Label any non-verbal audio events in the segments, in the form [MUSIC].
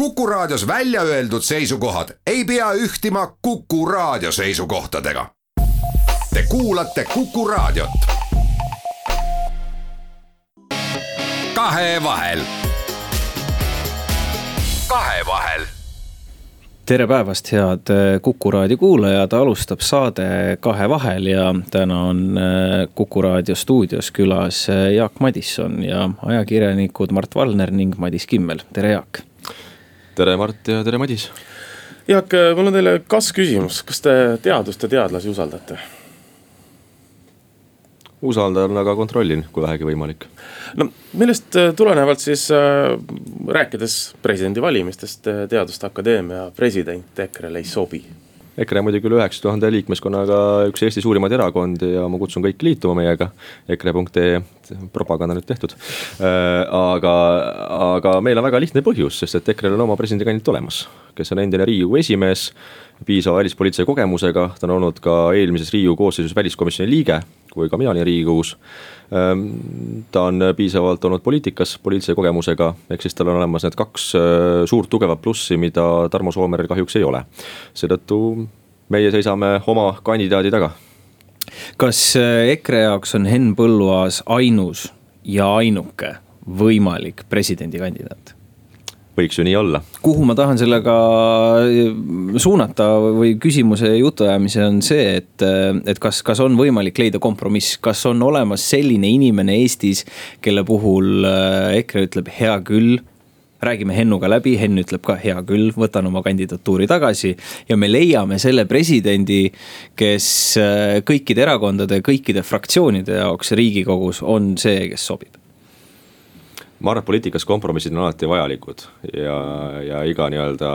Kuku Raadios välja öeldud seisukohad ei pea ühtima Kuku Raadio seisukohtadega. Te kuulate Kuku Raadiot. kahevahel. kahevahel tere päevast, head Kuku raadio kuulajad, alustab saade Kahevahel ja täna on äh, Kuku raadio stuudios külas äh, Jaak Madisson ja ajakirjanikud Mart Valner ning Madis Kimmel, tere Jaak tere, Mart ja tere, Madis. Jaak, mul on teile kas-küsimus, kas te teadust ja teadlasi usaldate? usaldan, aga kontrollin, kui vähegi võimalik. no millest tulenevalt siis äh, rääkides presidendivalimistest, Teaduste Akadeemia president EKRE-le ei sobi EKRE muidugi üle üheksa tuhande liikmeskonnaga üks Eesti suurimaid erakondi ja ma kutsun kõiki liituma meiega. EKRE.ee propaganda nüüd tehtud. Äh, aga, aga meil on väga lihtne põhjus, sest et EKRE-l on oma presidendikandidaat olemas, kes on endine riigikogu esimees. piisava välispoliitilise kogemusega, ta on olnud ka eelmises riigikogu koosseisus väliskomisjoni liige, kui ka mina olin riigikogus ta on piisavalt olnud poliitikas, poliitilise kogemusega, ehk siis tal on olemas need kaks äh, suurt tugevat plussi, mida Tarmo Soomerel kahjuks ei ole. seetõttu meie seisame oma kandidaadi taga. kas äh, EKRE jaoks on Henn Põlluaas ainus ja ainuke võimalik presidendikandidaat? Võiks ju nii olla. kuhu ma tahan sellega äh, suunata või küsimuse jutuajamise on see, et, äh, et kas, kas on võimalik leida kompromiss, kas on olemas selline inimene Eestis, kelle puhul äh, EKRE ütleb hea küll räägime Hennuga läbi, Henn ütleb ka hea küll, võtan oma kandidatuuri tagasi. ja me leiame selle presidendi, kes kõikide erakondade, kõikide fraktsioonide jaoks riigikogus on see, kes sobib ma arvan, et poliitikas kompromissid on alati vajalikud ja, ja iga nii-öelda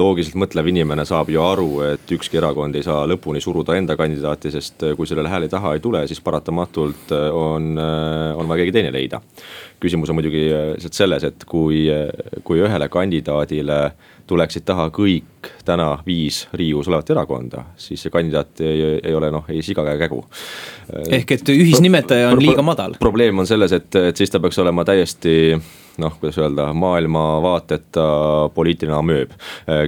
loogiliselt mõtlev inimene saab ju aru, et ükski erakond ei saa lõpuni suruda enda kandidaati, sest kui sellele hääli taha ei tule, siis paratamatult on, on vaja keegi teine leida. küsimus on muidugi lihtsalt selles, et kui, kui ühele kandidaadile tuleksid taha kõik täna viis Riigikogus olevat erakonda, siis see kandidaat ei, ei ole noh, ei siga ega kägu. ehk et ühisnimetaja on liiga madal. probleem on selles, et, et siis ta peaks olema täiesti noh, kuidas öelda, maailmavaateta poliitiline amööb.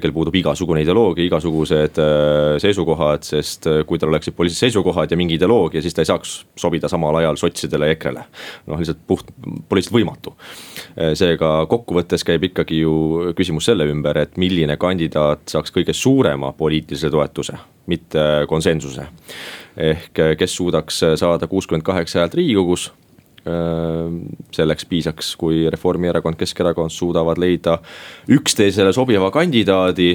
kel puudub igasugune ideoloogia, igasugused äh, seisukohad, sest äh, kui tal oleksid poliitilised seisukohad ja mingi ideoloogia, siis ta ei saaks sobida samal ajal sotsidele ja EKRE-le. noh, lihtsalt puht, poliitiliselt võimatu. Seega kokkuvõttes käib ikkagi ju küsimus selle ümber, et milline kandidaat saaks kõige suurema poliitilise toetuse, mitte konsensuse ehk kes suudaks saada kuuskümmend kaheksa häält riigikogus selleks piisaks, kui Reformierakond, Keskerakond suudavad leida üksteisele sobiva kandidaadi,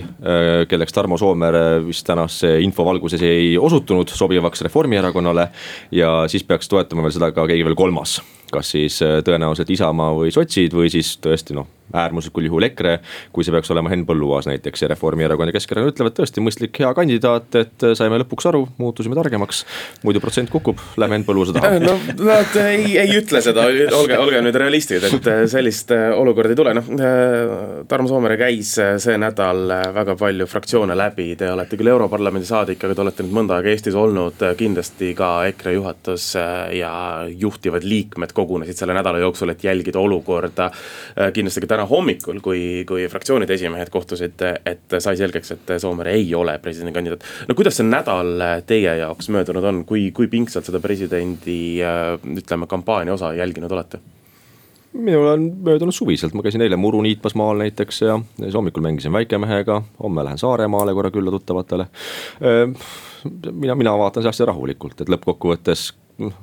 kelleks Tarmo Soomere vist tänase info valguses ei osutunud sobivaks Reformierakonnale. ja siis peaks toetama veel seda ka keegi veel kolmas, kas siis tõenäoliselt Isamaa või sotsid või siis tõesti noh äärmuslikul juhul EKRE. kui see peaks olema Henn Põlluaas näiteks ja Reformierakond ja Keskerakond ütlevad tõesti mõistlik, hea kandidaat, et saime lõpuks aru, muutusime targemaks. muidu protsent kukub, lähme Henn Põlluaasa taha. no nad ei, ei ütle seda, olge, olge nüüd realistid, et sellist äh, olukorda ei tule, noh. Äh, Tarmo Soomere käis äh, see nädal väga palju fraktsioone läbi, te olete küll Europarlamendi saadik, aga te olete nüüd mõnda aega Eestis olnud, kindlasti ka EKRE juhatus ja juhtivad liikmed kogunesid selle nädala jooksul, et jälgida olukorda. kindlasti ka täna hommikul, kui, kui fraktsioonide esimehed kohtusid, et sai selgeks, et Soomere ei ole presidendikandidaat. no kuidas see nädal teie jaoks möödunud on, kui, kui pingsalt seda presidendi ütleme, kampaania osa jälginud olete? minul on möödunud suviselt, ma käisin eile muru niitmas maal näiteks ja siis hommikul mängisin väikemehega, homme lähen Saaremaale korra külla tuttavatele. mina, mina vaatan see asja rahulikult, et lõppkokkuvõttes noh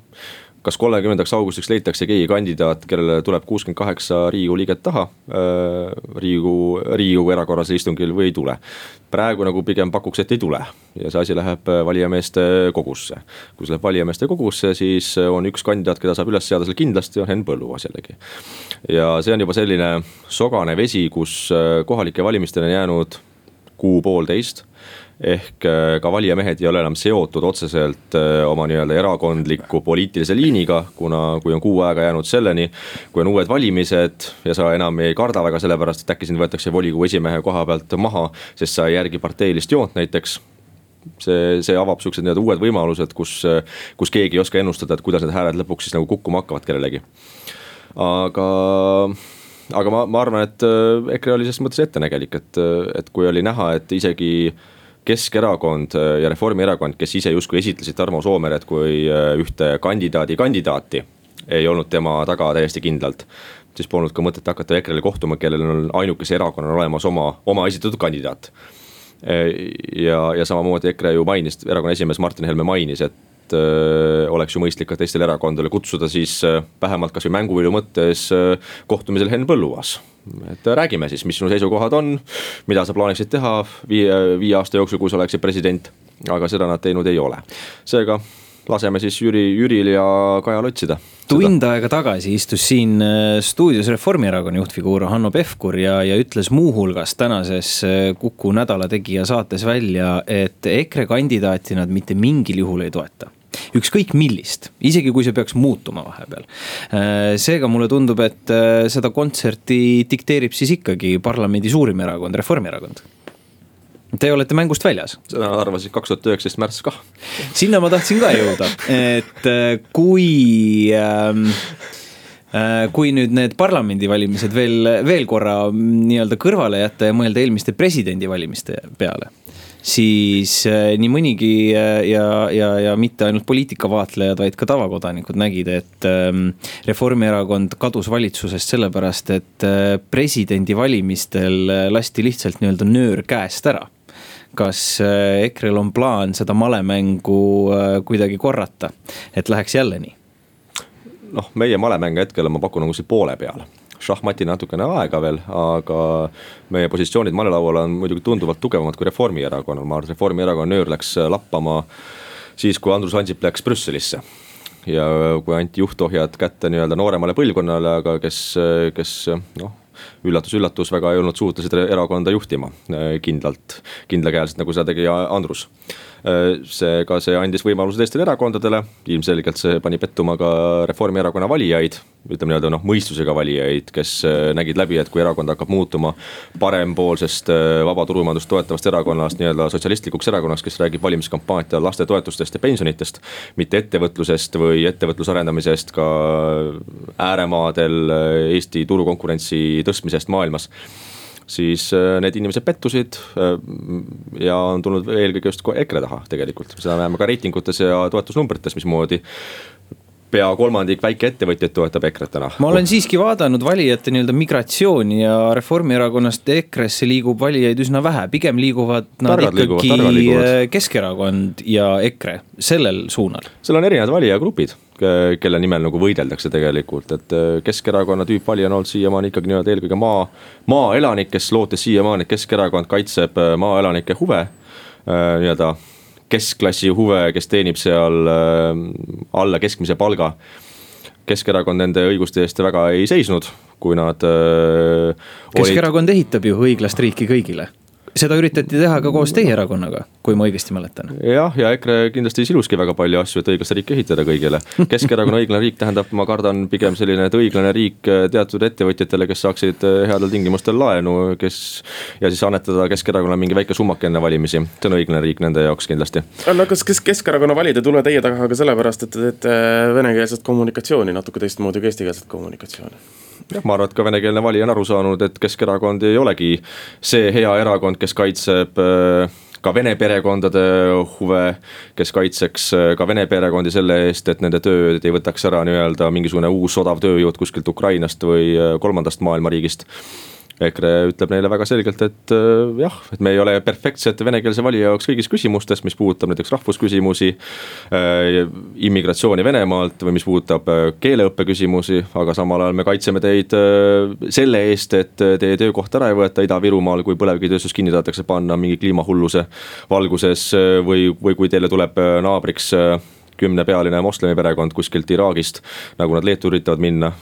kas kolmekümnendaks augustiks leitakse keegi kandidaat, kellele tuleb kuuskümmend kaheksa riigikogu liiget taha äh, riigikogu, riigikogu erakorralisel istungil või ei tule. praegu nagu pigem pakuks, et ei tule ja see asi läheb äh, valijameeste kogusse. kui see läheb valijameeste kogusse, siis on üks kandidaat, keda saab üles seada seal kindlasti, on Henn Põlluaas jällegi. ja see on juba selline sogane vesi, kus äh, kohalike valimisteni on jäänud kuu-poolteist ehk äh, ka valijamehed ei ole enam seotud otseselt äh, oma nii-öelda erakondliku poliitilise liiniga, kuna, kui on kuu aega jäänud selleni. kui on uued valimised ja sa enam ei karda väga sellepärast, et äkki sind võetakse volikogu esimehe koha pealt maha, sest sa ei järgi parteilist joont näiteks see, see avab siuksed nii-öelda uued võimalused, kus, kus keegi ei oska ennustada, et kuidas need hääled lõpuks siis nagu kukkuma hakkavad kellelegi. aga aga ma, ma arvan, et äh, EKRE oli selles mõttes ettenägelik, et, et kui oli näha, et isegi Keskerakond ja Reformierakond, kes ise justkui esitlesid Tarmo Soomeret kui ühte kandidaadi kandidaati, ei olnud tema taga täiesti kindlalt siis polnud ka mõtet hakata EKRE-le kohtuma, kellel on ainukese erakonnal olemas oma, oma esitatud kandidaat. ja, ja samamoodi EKRE ju mainis, erakonna esimees Martin Helme mainis, et et öö, oleks ju mõistlik ka teistele erakondadele kutsuda siis öö, vähemalt kasvõi mänguvilju mõttes öö, kohtumisel Henn Põlluaas. Et räägime siis, mis sinu seisukohad on, mida sa plaaniksid teha viie, viie aasta jooksul, kui sa oleksid president. aga seda nad teinud ei ole, seega laseme siis Jüri, Jüril ja Kajal otsida. tund aega tagasi istus siin stuudios Reformierakonna juhtfiguur Hanno Pevkur ja, ja ütles muuhulgas tänases Kuku nädala tegija saates välja, et EKRE kandidaati nad mitte mingil juhul ei toeta ükskõik millist, isegi kui see peaks muutuma vahepeal. Äh, seega mulle tundub, et äh, seda kontserti dikteerib siis ikkagi parlamendi suurim erakond, Reformierakond Te olete mängust väljas. seda arvasid kaks tuhat üheksateist märts kah. sinna ma tahtsin ka jõuda, et äh, kui ähm, kui nüüd need parlamendivalimised veel, veel korra nii-öelda kõrvale jätta ja mõelda eelmiste presidendivalimiste peale siis äh, nii mõnigi äh, ja, ja, ja mitte ainult poliitikavaatlejad, vaid ka tavakodanikud nägid, et ähm, Reformierakond kadus valitsusest sellepärast, et äh, presidendivalimistel lasti lihtsalt nii-öelda nöör käest ära. Kas EKRE-l on plaan seda malemängu kuidagi korrata, et läheks jälle nii? noh, meie malemäng hetkel ma pakun nagu siin poole peal šahmatina natukene aega veel, aga meie positsioonid malelaual on muidugi tunduvalt tugevamad kui Reformierakonnal, ma arvan, et Reformierakonna nöör läks lappama siis, kui Andrus Ansip läks Brüsselisse. Ja kui anti juhtohjad kätte nii-öelda nooremale põlvkonnale, aga kes, kes noh üllatus-üllatus, väga ei olnud suutelised erakonda juhtima kindlalt, kindlakäeliselt, nagu seda tegi Andrus. Äh, seega see andis võimaluse teistele erakondadele, ilmselgelt see pani pettuma ka Reformierakonna valijaid. ütleme nii-öelda noh, mõistusega valijaid, kes äh, nägid läbi, et kui erakond hakkab muutuma parempoolsest äh, vaba turumajandust toetavast erakonnast nii-öelda sotsialistlikuks erakonnaks, kes räägib valimiskampaania lastetoetustest ja pensionitest. mitte ettevõtlusest või ettevõtluse arendamisest ka ääremaadel Eesti turukonkurentsi tõstmisest maailmas siis äh, need inimesed pettusid äh, ja on tulnud eelkõige just EKRE taha tegelikult, seda näeme ka reitingutes ja toetusnumbrites, mismoodi pea kolmandik väikeettevõtjaid toetab EKRE-t täna. ma olen siiski vaadanud valijate nii-öelda migratsiooni ja Reformierakonnast EKRE-sse liigub valijaid üsna vähe, pigem liiguvad nad targad ikkagi liiguvad, äh, Keskerakond ja EKRE, sellel suunal. seal on erinevad valijagrupid kelle nimel nagu võideldakse tegelikult, et äh, Keskerakonna tüüpvalija on olnud siiamaani ikkagi nii-öelda eelkõige maa, maaelanik, kes lootes siiamaani, et Keskerakond kaitseb äh, maaelanike huve nii-öelda keskklassi huve, kes teenib seal alla keskmise palga. Keskerakond nende õiguste eest väga ei seisnud, kui nad. Keskerakond olid... ehitab ju õiglast riiki kõigile seda üritati teha ka koos teie erakonnaga, kui ma õigesti mäletan. jah, ja EKRE kindlasti siluski väga palju asju, et õiglast riiki ehitada kõigile. Keskerakonna [LAUGHS] õiglane riik tähendab, ma kardan, pigem selline, et õiglane riik teatud ettevõtjatele, kes saaksid headel tingimustel laenu, kes. ja siis annetada Keskerakonnale mingi väike summake enne valimisi, see on õiglane riik nende jaoks kindlasti. no kas, kas Keskerakonna valijad ei tule teie taga ka sellepärast, et te teete venekeelset kommunikatsiooni natuke teistmoodi kui eestikeelset kommunikatsiooni? Jah, ma arvan, et ka venekeelne valija on aru saanud, et Keskerakond ei olegi see hea erakond, kes kaitseb äh, ka vene perekondade huve, kes kaitseks äh, ka vene perekondi selle eest, et nende tööd ei võtaks ära nii-öelda mingisugune uus odav tööjõud kuskilt Ukrainast või äh, kolmandast maailma riigist EKRE ütleb neile väga selgelt, et äh, jah, et me ei ole perfektsed venekeelse valija jaoks kõigis küsimustes, mis puudutab näiteks rahvusküsimusi äh,. immigratsiooni Venemaalt või mis puudutab äh, keeleõppe küsimusi, aga samal ajal me kaitseme teid äh, selle eest, et teie töökohta ära ei võeta Ida-Virumaal, kui põlevkivitööstus kinni tahetakse panna mingi kliimahulluse valguses äh, või, või kui teile tuleb äh, naabriks kümnepealine moslemi perekond kuskilt Iraagist, nagu nad Leetu üritavad minna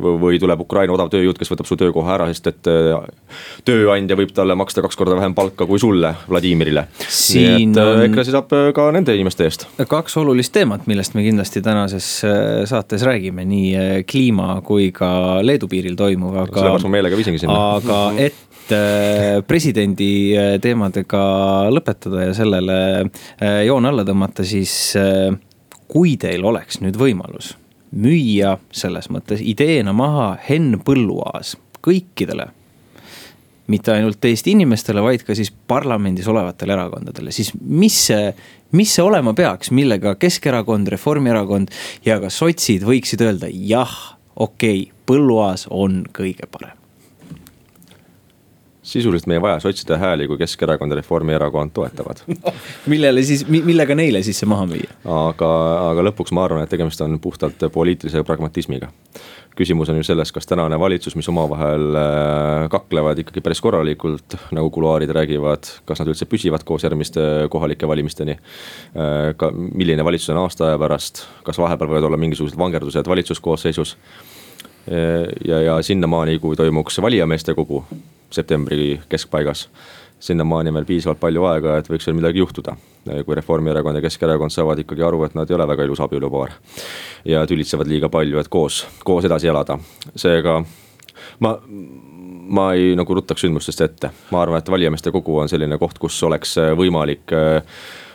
või tuleb Ukraina odav tööjõud, kes võtab su töökoha ära, sest et äh, tööandja võib talle maksta kaks korda vähem palka kui sulle, Vladimirile. nii et äh, EKRE seisab äh, ka nende inimeste eest. kaks olulist teemat, millest me kindlasti tänases saates räägime, nii kliima kui ka Leedu piiril toimuv, aga. sellepärast ma meelega viisingi sinna. aga et presidendi teemadega lõpetada ja sellele joon alla tõmmata, siis kui teil oleks nüüd võimalus müüa selles mõttes ideena maha Henn Põlluaas kõikidele mitte ainult Eesti inimestele, vaid ka siis parlamendis olevatele erakondadele, siis mis see, mis see olema peaks, millega Keskerakond, Reformierakond ja ka sotsid võiksid öelda jah, okei okay,, Põlluaas on kõige parem sisuliselt me ei vaja sotside hääli, kui Keskerakond ja Reformierakond toetavad [LAUGHS] no,. millele siis, millega neile siis see maha müüa? aga, aga lõpuks ma arvan, et tegemist on puhtalt poliitilise pragmatismiga küsimus on ju selles, kas tänane valitsus, mis omavahel äh, kaklevad ikkagi päris korralikult, nagu kuluaarid räägivad, kas nad üldse püsivad koos järgmiste kohalike valimisteni. Äh, ka milline valitsus on aasta aja pärast, kas vahepeal võivad olla mingisugused vangerdused valitsuskoosseisus. Äh, ja, ja sinnamaani, kui toimuks valijameeste kogu septembri keskpaigas sinnamaani on veel piisavalt palju aega, et võiks veel midagi juhtuda. kui Reformierakond ja Keskerakond saavad ikkagi aru, et nad ei ole väga ilus abielupaar. ja tülitsevad liiga palju, et koos, koos edasi elada, seega ma ma ei nagu ruttaks sündmustest ette, ma arvan, et valijameeste kogu on selline koht, kus oleks võimalik äh,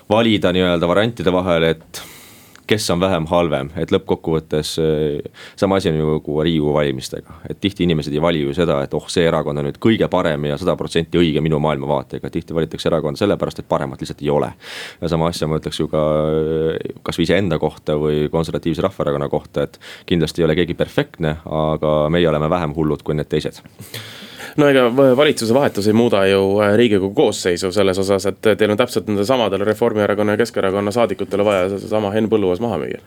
valida nii-öelda variantide vahel, et kes on vähem halvem, et lõppkokkuvõttes äh, sama asi on ju nagu riigikogu valimistega. et tihti inimesed ei vali ju seda, et oh, see erakond on nüüd kõige parem ja sada protsenti õige minu maailmavaatega, tihti valitakse erakonda sellepärast, et paremat lihtsalt ei ole. ja sama asja ma ütleks ju ka äh, kasvõi iseenda kohta või konservatiivse rahvaerakonna kohta, et kindlasti ei ole keegi perfektne, aga meie oleme vähem hullud kui need teised no ega valitsuse vahetus ei muuda ju äh, riigikogu koosseisu selles osas, et teil on täpselt nende samadele Reformierakonna ja Keskerakonna saadikutele vaja seesama Henn Põlluaas maha müüa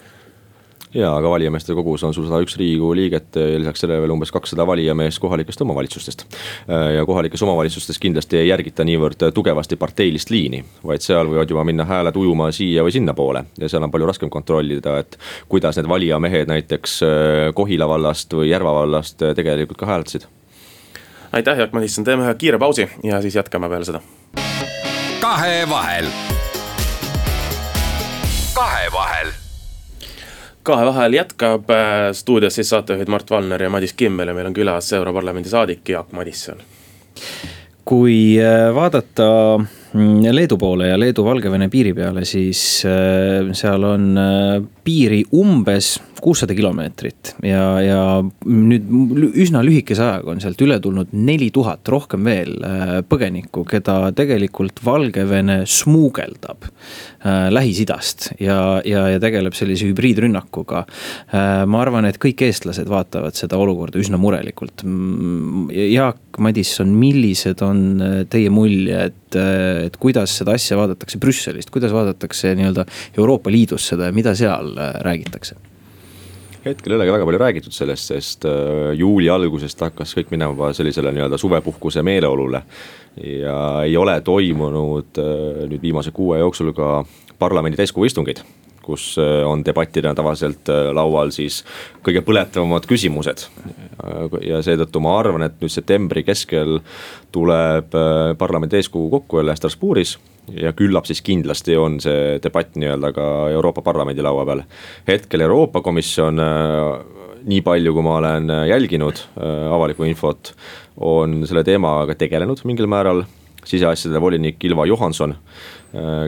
ja, aga valijameeste kogus on sul sada üks riigikogu liiget ja lisaks sellele veel umbes kakssada valijameest kohalikest omavalitsustest. Äh, ja kohalikes omavalitsustes kindlasti ei järgita niivõrd tugevasti parteilist liini, vaid seal võivad juba minna hääled ujuma siia või sinnapoole. ja seal on palju raskem kontrollida, et kuidas need valijamehed näiteks äh, Kohila vallast või Järva vallast tegelikult ka hääletasid aitäh, Jaak Madisson, teeme ühe kiire pausi ja siis jätkame peale seda. kahevahel. kahevahel kahe vahel jätkab äh, stuudios siis saatejuhid Mart Valner ja Madis Kimmel ja meil on külas Europarlamendi saadik Jaak Madisson. kui äh, vaadata Leedu poole ja Leedu-Valgevene piiri peale, siis äh, seal on piiri umbes kuussada kilomeetrit ja, ja nüüd üsna lühikese ajaga on sealt üle tulnud neli tuhat, rohkem veel äh, põgenikku, keda tegelikult Valgevene smuugeldab äh, Lähis-Idast ja, ja, ja tegeleb sellise hübriidrünnakuga. Äh, ma arvan, et kõik eestlased vaatavad seda olukorda üsna murelikult. Mm, Jaak Madisson, millised on teie muljed, et kuidas seda asja vaadatakse Brüsselist, kuidas vaadatakse nii-öelda Euroopa Liidus seda ja mida seal räägitakse? hetkel ei olegi väga palju räägitud sellest, sest äh, juuli algusest hakkas kõik minema sellisele nii-öelda suvepuhkuse meeleolule. ja ei ole toimunud äh, nüüd viimase kuu jooksul ka parlamendi täiskogu istungeid kus äh, on debattidena tavaliselt laual siis kõige põletavamad küsimused. ja seetõttu ma arvan, et nüüd septembri keskel tuleb parlamendi täiskogu kokku jälle Strasbourgis ja küllap siis kindlasti on see debatt nii-öelda ka Euroopa Parlamendi laua peal. hetkel Euroopa Komisjon, äh, nii palju, kui ma olen äh, jälginud äh, avalikku infot, on selle teemaga tegelenud mingil määral. siseasjade volinik Ilva Johanson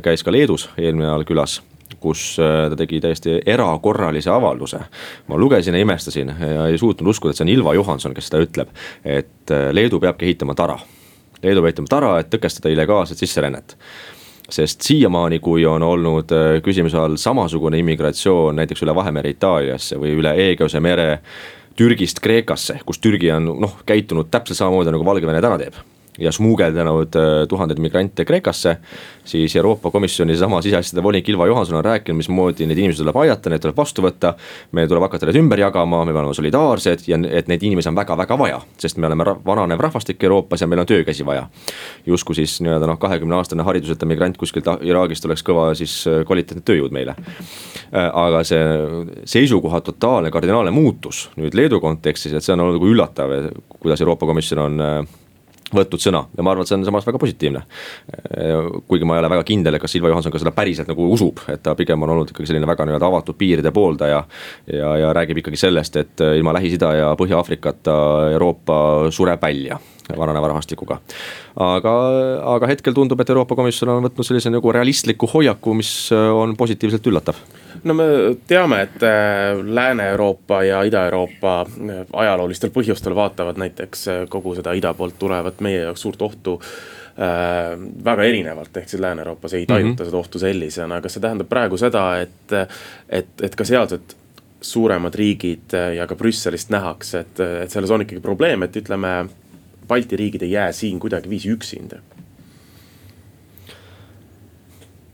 käis ka Leedus eelmine nädal külas kus ta tegi täiesti erakorralise avalduse. ma lugesin ja imestasin ja ei suutnud uskuda, et see on Ilva Johanson, kes seda ütleb, et Leedu peabki ehitama tara Leedu peab ehitama tara, et tõkestada illegaalset sisserännet sest siiamaani, kui on olnud äh, küsimuse all samasugune immigratsioon näiteks üle Vahemere Itaaliasse või üle Egeuse mere Türgist Kreekasse, kus Türgi on noh, käitunud täpselt samamoodi nagu Valgevene täna teeb ja smuugeldanud äh, tuhandeid migrante Kreekasse. siis Euroopa Komisjoni seesama siseasjade volinik Ilva Johanson on rääkinud, mismoodi neid inimesi tuleb aidata, neid tuleb vastu võtta. meil tuleb hakata neid ümber jagama, me peame olema solidaarsed ja et neid inimesi on väga-väga vaja, sest me oleme vananev rahvastik Euroopas ja meil on töökäsi vaja. justkui siis nii-öelda noh, kahekümne aastane hariduseta migrant kuskilt Iraagist oleks kõva siis äh, kvaliteetne tööjõud meile. Äh, aga see seisukoha totaalne kardinaalne muutus nüüd Leedu kontekstis, et see on olnud nagu üllatav, kuidas Euroopa Komisjon on võtnud sõna ja ma arvan, et see on samas väga positiivne. kuigi ma ei ole väga kindel, et kas Silva Johanson ka seda päriselt nagu usub, et ta pigem on olnud ikkagi selline väga nii-öelda avatud piiride pooldaja. ja, ja räägib ikkagi sellest, et ilma Lähis-Ida ja Põhja-Aafrikata Euroopa sureb välja vananeva rahvastikuga. aga, aga hetkel tundub, et Euroopa Komisjon on võtnud sellise nagu realistliku hoiaku, mis on positiivselt üllatav no me teame, et äh, Lääne-Euroopa ja Ida-Euroopa äh, ajaloolistel põhjustel vaatavad näiteks äh, kogu seda ida poolt tulevat meie jaoks suurt ohtu äh, väga erinevalt, ehk siis Lääne-Euroopas ei tajuta mm -hmm. seda ohtu sellisena, kas see tähendab praegu seda, et, et, et ka sealsed suuremad riigid ja ka Brüsselist nähakse, et, et selles on ikkagi probleem, et ütleme, Balti riigid ei jää siin kuidagiviisi üksinda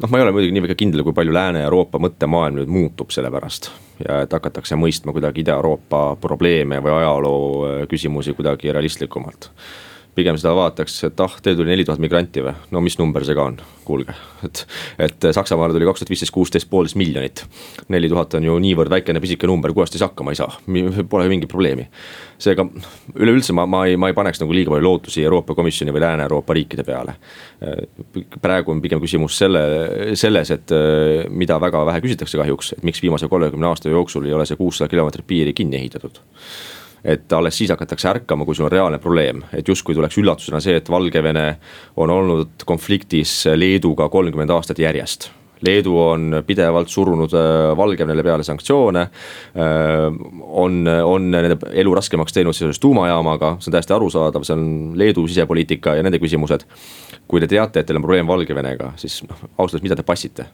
noh, ma ei ole muidugi nii väga kindel, kui palju Lääne-Euroopa mõttemaailm nüüd muutub selle pärast. ja et hakatakse mõistma kuidagi Ida-Euroopa probleeme või ajaloo äh, küsimusi kuidagi realistlikumalt pigem seda vaataks, et ah, teil tuli neli tuhat migranti või, no mis number see ka on, kuulge. et, et Saksamaale tuli kaks tuhat viisteist, kuusteist poolteist miljonit. neli tuhat on ju niivõrd väikene pisike number, kuidas te siis hakkama ei saa, pole mingit probleemi. seega üleüldse ma, ma ei, ma ei paneks nagu liiga palju lootusi Euroopa Komisjoni või Lääne-Euroopa riikide peale. praegu on pigem küsimus selle, selles, et mida väga vähe küsitakse kahjuks, et miks viimase kolmekümne aasta jooksul ei ole see kuussada kilomeetrit piiri kinni ehitatud et alles siis hakatakse ärkama, kui sul on reaalne probleem, et justkui tuleks üllatusena see, et Valgevene on olnud konfliktis Leeduga kolmkümmend aastat järjest Leedu on pidevalt surunud äh, Valgevenele peale sanktsioone. Äh, on, on nende elu raskemaks teinud seoses tuumajaamaga, see on täiesti arusaadav, see on Leedu sisepoliitika ja nende küsimused kui te teate, et teil on probleem Valgevenega, siis noh, ausalt öeldes, mida te passite.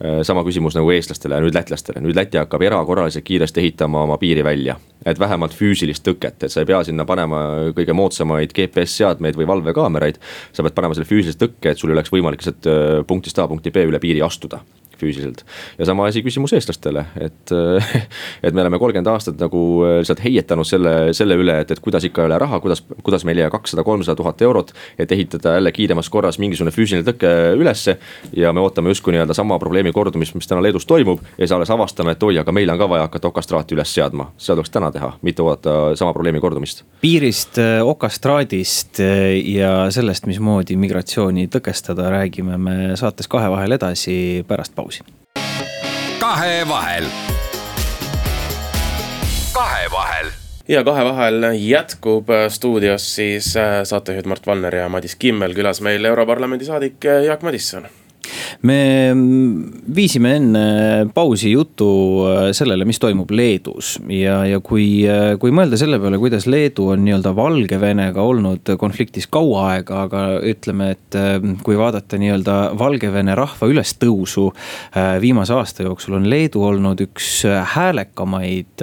Äh, sama küsimus nagu eestlastele ja nüüd lätlastele, nüüd Läti hakkab erakorraliselt kiiresti ehitama oma piiri välja. et vähemalt füüsilist tõket, et sa ei pea sinna panema kõige moodsamaid GPS seadmeid või valvekaameraid. sa pead panema selle füüsilise tõkke, et sul oleks võimalik lihtsalt punktist A punkti B üle piiri astuda 보다. Füüsiliselt. ja sama asi küsimus eestlastele, et, [LAUGHS] et me oleme kolmkümmend aastat nagu äh, lihtsalt heietanud selle, selle üle, et, et kuidas ikka ei ole raha, kuidas, kuidas meil ei jää kakssada, kolmsada tuhat eurot. et ehitada jälle kiiremas korras mingisugune füüsiline tõke ülesse ja me ootame justkui nii-öelda sama probleemi kordumist, mis täna Leedus toimub. ja siis alles avastame, et oi, aga meil on ka vaja hakata okastraati üles seadma, seda tuleks täna teha, mitte oodata sama probleemi kordumist. piirist, äh, okastraadist äh, ja sellest, mismoodi migratsiooni tõkestada, räägime me saates Kahe vahel edasi pärast pausi pausi. kahevahel. kahevahel ja kahevahel jätkub stuudios siis äh, saatejuhid Mart Valner ja Madis Kimmel, külas meil Europarlamendi saadik äh, Jaak Madisson me viisime enne pausi jutu äh, sellele, mis toimub Leedus ja, ja kui, äh, kui mõelda selle peale, kuidas Leedu on nii-öelda Valgevenega olnud konfliktis kaua aega, aga ütleme, et äh, kui vaadata nii-öelda Valgevene rahva ülestõusu viimase aasta jooksul on Leedu olnud üks häälekamaid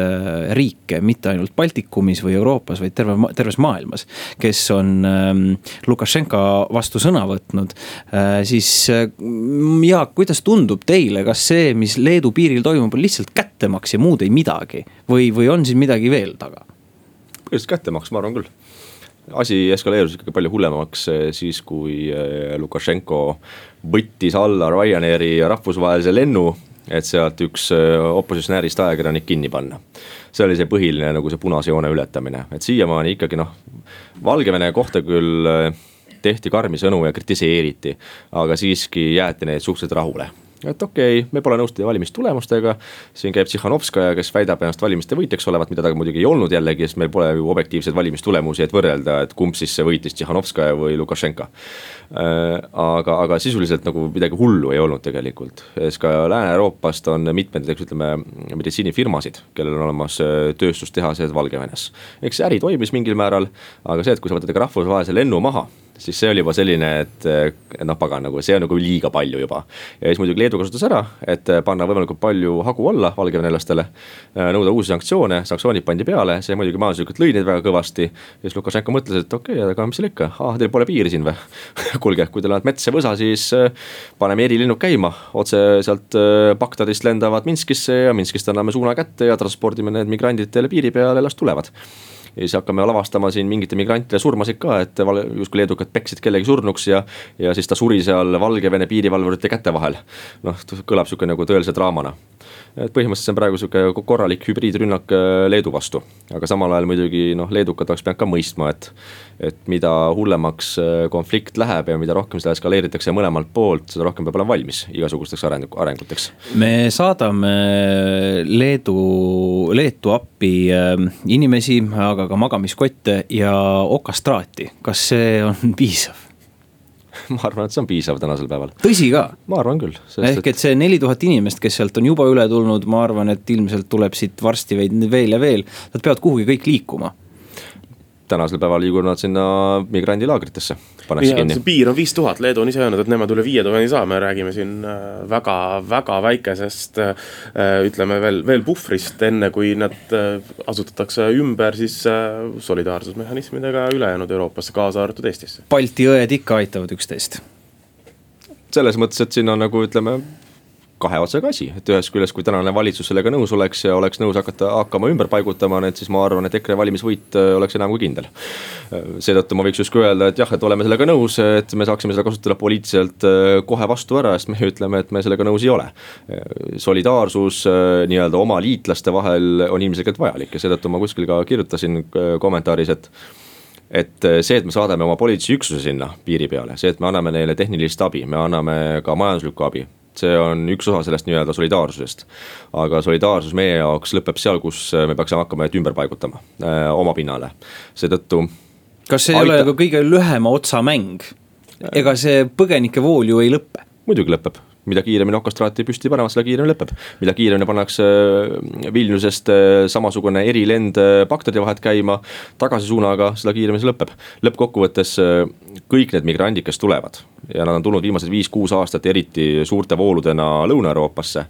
riike, mitte ainult Baltikumis või Euroopas, vaid terve, terves maailmas. kes on ähm, Lukašenka vastu sõna võtnud, siis Jaak, kuidas tundub teile, kas see, mis Leedu piiril toimub, on lihtsalt kättemaks ja muud ei midagi või, või on siin midagi veel taga? põhiliselt kättemaks, ma arvan küll asi eskaleerus ikkagi palju hullemaks eh, siis, kui eh, Lukašenko võttis alla Ryanairi rahvusvahelise lennu, et sealt üks eh, opositsionäärist ajakirjanik kinni panna. see oli see põhiline nagu see punase joone ületamine, et siiamaani ikkagi noh, Valgevene kohta küll tehti karmi sõnu ja kritiseeriti, aga siiski jäeti neid suhteliselt rahule et okei okay,, me pole nõus teie valimistulemustega. siin käib Tsihhanovskaja, kes väidab ennast valimiste võitjaks olevat, mida ta muidugi ei olnud jällegi, sest meil pole ju objektiivseid valimistulemusi, et võrrelda, et kumb siis võitis, Tsihhanovskaja või Lukašenka. Aga, aga sisuliselt nagu midagi hullu ei olnud tegelikult, sest ka Lääne-Euroopast on mitmeid näiteks ütleme meditsiinifirmasid, kellel on olemas äh, tööstustehased Valgevenes. eks see äri toimis mingil määral, aga see, et kui sa võtad ka rahvusvahelise lennu maha siis see oli juba selline, et noh, pagan nagu see on nagu liiga palju juba. ja siis muidugi Leedu kasutas ära, et panna võimalikult palju hagu alla valgevenelastele. nõuda uusi sanktsioone, sanktsioonid pandi peale, see muidugi majanduslikult lõi neid väga kõvasti. ja siis Lukašenko mõtles, et okei okay,, aga mis seal ikka, ah teil pole piiri siin või [LAUGHS] kuulge, kui teil on mets ja võsa, siis äh, paneme erilennud käima, otse sealt äh, Bagdadist lendavad Minskisse ja Minskist anname suuna kätte ja transpordime need migrandid teile piiri peale, las tulevad ja siis hakkame lavastama siin mingite migrantide surmasid ka, et justkui leedukad peksid kellegi surnuks ja. ja siis ta suri seal Valgevene piirivalvurite käte vahel. noh, kõlab sihuke nagu tõelise draamana et põhimõtteliselt see on praegu sihuke korralik hübriidrünnak äh, Leedu vastu. aga samal ajal muidugi noh, leedukad oleks pidanud ka mõistma, et, et mida hullemaks äh, konflikt läheb ja mida rohkem seda eskaleeritakse mõlemalt poolt, seda rohkem peab olema valmis igasugusteks arengu, arenguteks. me saadame Leedu, Leetu appi äh, inimesi, aga ka magamiskotte ja okastraati, kas see on piisav? [LAUGHS] ma arvan, et see on piisav tänasel päeval. tõsi ka? ma arvan küll. ehk et see neli tuhat inimest, kes sealt on juba üle tulnud, ma arvan, et ilmselt tuleb siit varsti veel ja veel, nad peavad kuhugi kõik liikuma tänasel päeval liiguvad nad sinna migrandilaagritesse, pannakse kinni. piir on viis tuhat, Leedu on ise öelnud, et nemad üle viie tuhande ei saa, me räägime siin äh, väga, väga väikesest äh, ütleme veel, veel puhvrist, enne kui nad äh, asutatakse ümber siis solidaarsusmehhanismidega ülejäänud Euroopasse, kaasa arvatud Eestisse. Balti õed ikka aitavad üksteist selles mõttes, et siin on nagu ütleme kahe otsaga asi, et ühest küljest, kui tänane valitsus sellega nõus oleks ja oleks nõus hakata, hakkama ümber paigutama need, siis ma arvan, et EKRE valimisvõit äh, oleks enam kui kindel. seetõttu ma võiks justkui öelda, et jah, et oleme sellega nõus, et me saaksime seda kasutada poliitiliselt äh, kohe vastu ära, sest me ütleme, et me sellega nõus ei ole. solidaarsus äh, nii-öelda oma liitlaste vahel on ilmselgelt vajalik ja seetõttu ma kuskil ka kirjutasin kommentaaris, et et see, et me saadame oma politseiüksuse sinna piiri peale, see, et me anname neile tehnilist abi, me anname ka majanduslikku abi, see on üks osa sellest nii-öelda solidaarsusest. aga solidaarsus meie jaoks lõpeb seal, kus me peaksime hakkama neid ümber paigutama äh, oma pinnale, seetõttu. kas see ei aita... ole ka kõige lühema otsa mäng? ega see põgenike vool ju ei lõpe? muidugi lõpeb mida kiiremini okastraati püsti panevad, seda kiiremini lõpeb. mida kiiremini pannakse äh, Vilniusest äh, samasugune erilend äh, Bagdadi vahet käima tagasisuunaga, seda kiiremini see lõpeb. lõppkokkuvõttes kõik need migrandid, kes tulevad ja nad on tulnud viimased viis-kuus aastat eriti suurte vooludena Lõuna-Euroopasse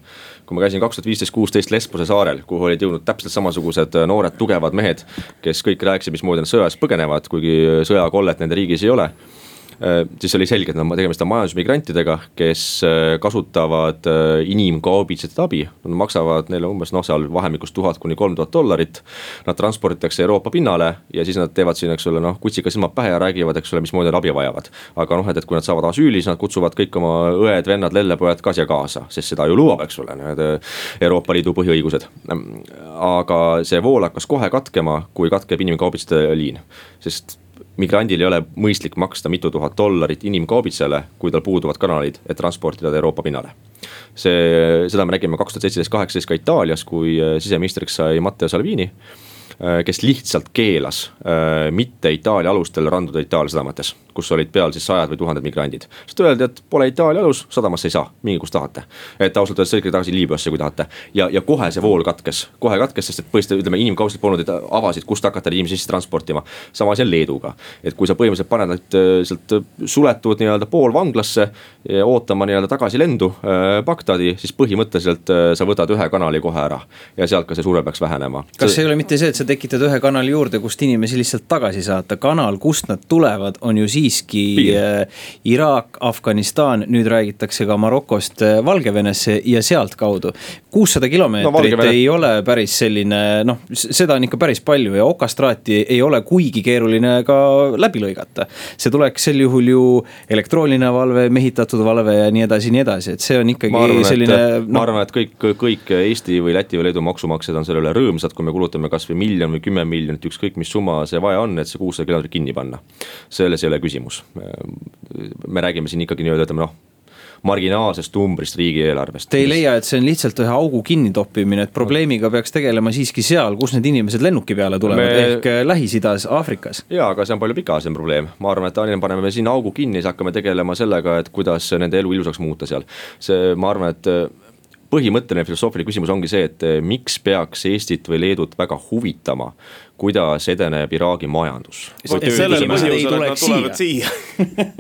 kui ma käisin kaks tuhat viisteist, kuusteist Lesbose saarel, kuhu olid jõudnud täpselt samasugused noored tugevad mehed, kes kõik rääkisid, mismoodi nad sõjas põgenevad, kuigi sõjakollet nende riigis ei ole siis oli selge, et nad tegemist on majandusmigrantidega, kes äh, kasutavad äh, inimkaubitset abi. Nad maksavad neile umbes noh, seal vahemikus tuhat kuni kolm tuhat dollarit. Nad transporditakse Euroopa pinnale ja siis nad teevad siin, eks ole, noh kutsiga silmad pähe ja räägivad, eks ole, mismoodi nad abi vajavad. aga noh, et, et kui nad saavad asüüli, siis nad kutsuvad kõik oma õed, vennad, lellepojad ka siia kaasa, sest seda ju lubab, eks ole, need Euroopa Liidu põhiõigused. aga see vool hakkas kohe katkema, kui katkeb inimkaubitsejate liin, sest migrandil ei ole mõistlik maksta mitu tuhat dollarit inimkaubitsejale, kui tal puuduvad kanalid, et transportida ta Euroopa pinnale. see, seda me nägime kaks tuhat seitseteist, kaheksateist ka Itaalias, kui siseministriks sai Matteo Salvini Äh, kes lihtsalt keelas äh, mitte Itaalia alustel randuda Itaalia sadamates, kus olid peal siis sajad või tuhanded migrandid. sest öeldi, et pole Itaalia alus, sadamasse ei saa, minge kus tahate. et ausalt öeldes sõitke tagasi Liibüasse, kui tahate. ja, ja kohe see vool katkes, kohe katkes, sest et põhimõtteliselt ütleme, inimkaubandused polnud, et avasid, kust hakata inimesi sisse transportima. sama asi on Leeduga, et kui sa põhimõtteliselt paned nad äh, sealt suletud nii-öelda poolvanglasse ootama nii-öelda tagasilendu äh, Bagdadi, siis põhimõtteliselt äh, sa võtad ühe kanali kohe ära ja sealt ka see surve peaks vähenema. kas see ei ole mitte see, et sa tekitad ühe kanali juurde, kust inimesi lihtsalt tagasi saata, kanal, kust nad tulevad, on ju siiski äh, Iraak, Afganistan, nüüd räägitakse ka Marokost äh, Valgevenesse ja sealtkaudu. kuussada kilomeetrit no, ei ole päris selline noh, seda on ikka päris palju ja okastraati ei ole kuigi keeruline ka läbi lõigata. see tuleks sel juhul ju elektrooniline valve, mehitatud valve ja nii edasi, nii edasi, et see on ikkagi arvan, selline. No... ma arvan, et kõik, kõik Eesti või Läti või Leedu maksumaksjad on selle üle rõõmsad, kui me kulutame kasvõi miljon või kümme miljonit, ükskõik mis summa see vaja on, et see kuussada kilomeetrit kinni panna. selles ei ole küsimus. me räägime siin ikkagi nii-öelda, ütleme noh marginaalsest numbrist riigieelarvest. Te ei leia, et see on lihtsalt ühe augu kinnitoppimine, et probleemiga peaks tegelema siiski seal, kus need inimesed lennuki peale tulevad me... ehk äh, Lähis-Idas, Aafrikas? jaa, aga see on palju pikaajalisem probleem, ma arvan, et paneme me sinna augu kinni, siis hakkame tegelema sellega, et kuidas nende elu ilusaks muuta seal. see, ma arvan, et põhimõtteline filosoofiline küsimus ongi see, et eh, miks peaks Eestit või Leedut väga huvitama, kuidas edeneb Iraagi majandus.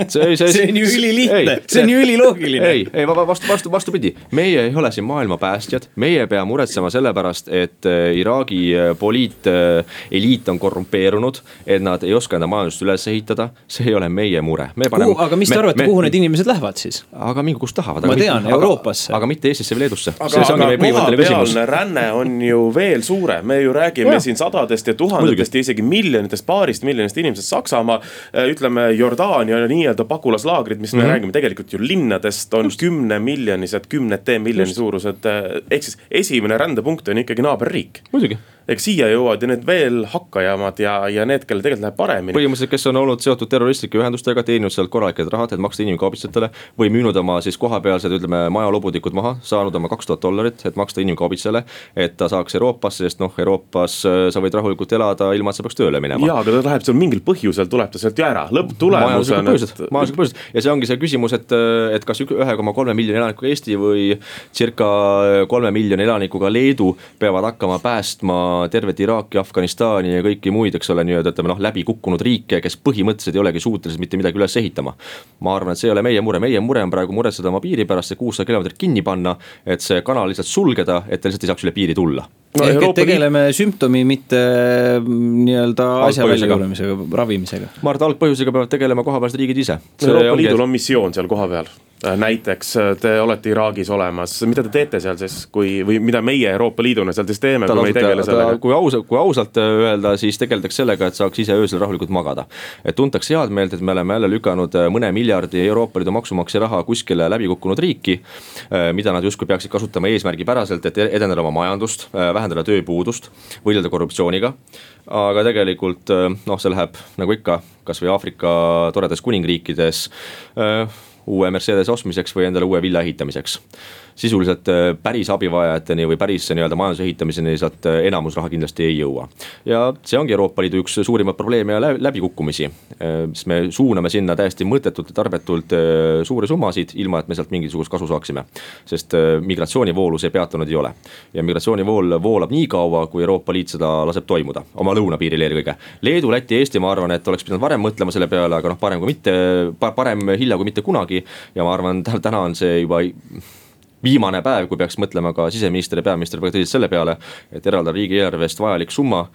see, on ju ülilihtne, see on ju üliloogiline. ei, ei vastu, vastu, vastupidi, meie ei ole siin maailma päästjad, meie ei pea muretsema selle pärast, et eh, Iraagi eh, poliiteliit on korrumpeerunud. et nad ei oska enda majandust üles ehitada, see ei ole meie mure. aga mis te arvate, kuhu need inimesed lähevad siis? aga minge, kus tahavad. ma tean, Euroopasse. aga mitte Eestisse või Leedusse Leedusse. aga, aga kohapealne ränne on ju veel suurem, me ju räägime ja. siin sadadest ja tuhandetest ja isegi miljonitest, paarist miljonist inimesest Saksamaa. Äh, ütleme Jordaania nii-öelda pagulaslaagrid, mis mm -hmm. me mhm. räägime tegelikult ju linnadest, on kümnemiljonised, kümnete miljoni suurused. Äh, ehk siis esimene rändepunkt on ikkagi naaberriik. muidugi eks siia jõuavad ju need veel hakkajamad ja, ja need, kellel tegelikult läheb paremini. põhimõtteliselt, kes on olnud seotud terroristlike ühendustega, teeninud sealt korralikud rahad, et maksta inimkaubitsejatele. või müünud oma siis kohapealsed, ütleme, majalobudikud maha, saanud oma kaks tuhat dollarit, et maksta inimkaubitsejale. et ta saaks Euroopasse, sest noh, Euroopas äh, sa võid rahulikult elada, ilma et sa peaks tööle minema. jaa, aga ta läheb seal mingil põhjusel, tuleb ta sealt ju ära, lõpptulemus on. majanduslikud [LAUGHS] põhjused ja see ongi see küsimus, et, et kas ühe koma kolme miljoni elanikuga Eesti või circa kolme miljoni elanikuga Leedu peavad hakkama päästma tervet Iraaki, Afganistani ja kõiki muid, eks ole, nii-öelda ütleme noh, läbi kukkunud riike, kes põhimõtteliselt ei olegi suutelised mitte midagi üles ehitama. ma arvan, et see ei ole meie mure, meie mure on praegu muretseda oma piiri pärast, see kuussada kilomeetrit kinni panna, et see kanal lihtsalt sulgeda, et ta lihtsalt ei saaks üle piiri tulla no,. ehk Euroopa et tegeleme Liit... sümptomi, mitte mm, nii-öelda asja väljajuurimisega, ravimisega. ma arvan, et algpõhjusega peavad tegelema kohapealsed riigid ise. Euroopa Liidul on missioon seal kohapeal näiteks äh, te olete Iraagis olemas, mida te teete seal siis, kui, või mida meie Euroopa Liiduna seal siis teeme, kui me ei tegele sellega? kui ausalt, kui ausalt äh, öelda, siis tegeldakse sellega, et saaks ise öösel rahulikult magada. et tuntakse head meelt, et me oleme jälle lükanud mõne miljardi Euroopa Liidu maksumaksja raha kuskile läbi kukkunud riiki. mida nad justkui peaksid kasutama eesmärgipäraselt, et edendada oma majandust, vähendada tööpuudust, võidelda korruptsiooniga aga tegelikult noh, see läheb nagu ikka, kasvõi Aafrika toredates kuningriikides uue Mercedes ostmiseks või endale uue villa ehitamiseks sisuliselt äh, päris abivajajateni või päris nii-öelda majanduse ehitamiseni sealt äh, enamus raha kindlasti ei jõua. ja see ongi Euroopa Liidu üks suurimaid probleeme ja läbikukkumisi, äh, sest me suuname sinna täiesti mõttetult ja tarbetult suuri summasid, ilma et me sealt mingisugust kasu saaksime. sest migratsioonivoolu see peatunud ei ole ja migratsioonivool voolab nii kaua, kui Euroopa Liit seda laseb toimuda, oma lõunapiiril eelkõige. Leedu, Läti, Eesti, ma arvan, et oleks pidanud varem mõtlema selle peale, aga noh, parem kui mitte, parem hilja kui mitte kunagi. ja ma arvan, täna on see juba viimane päev, kui peaks mõtlema ka siseminister ja peaminister väga tõsiselt selle peale, et eraldada riigieelarvest vajalik summa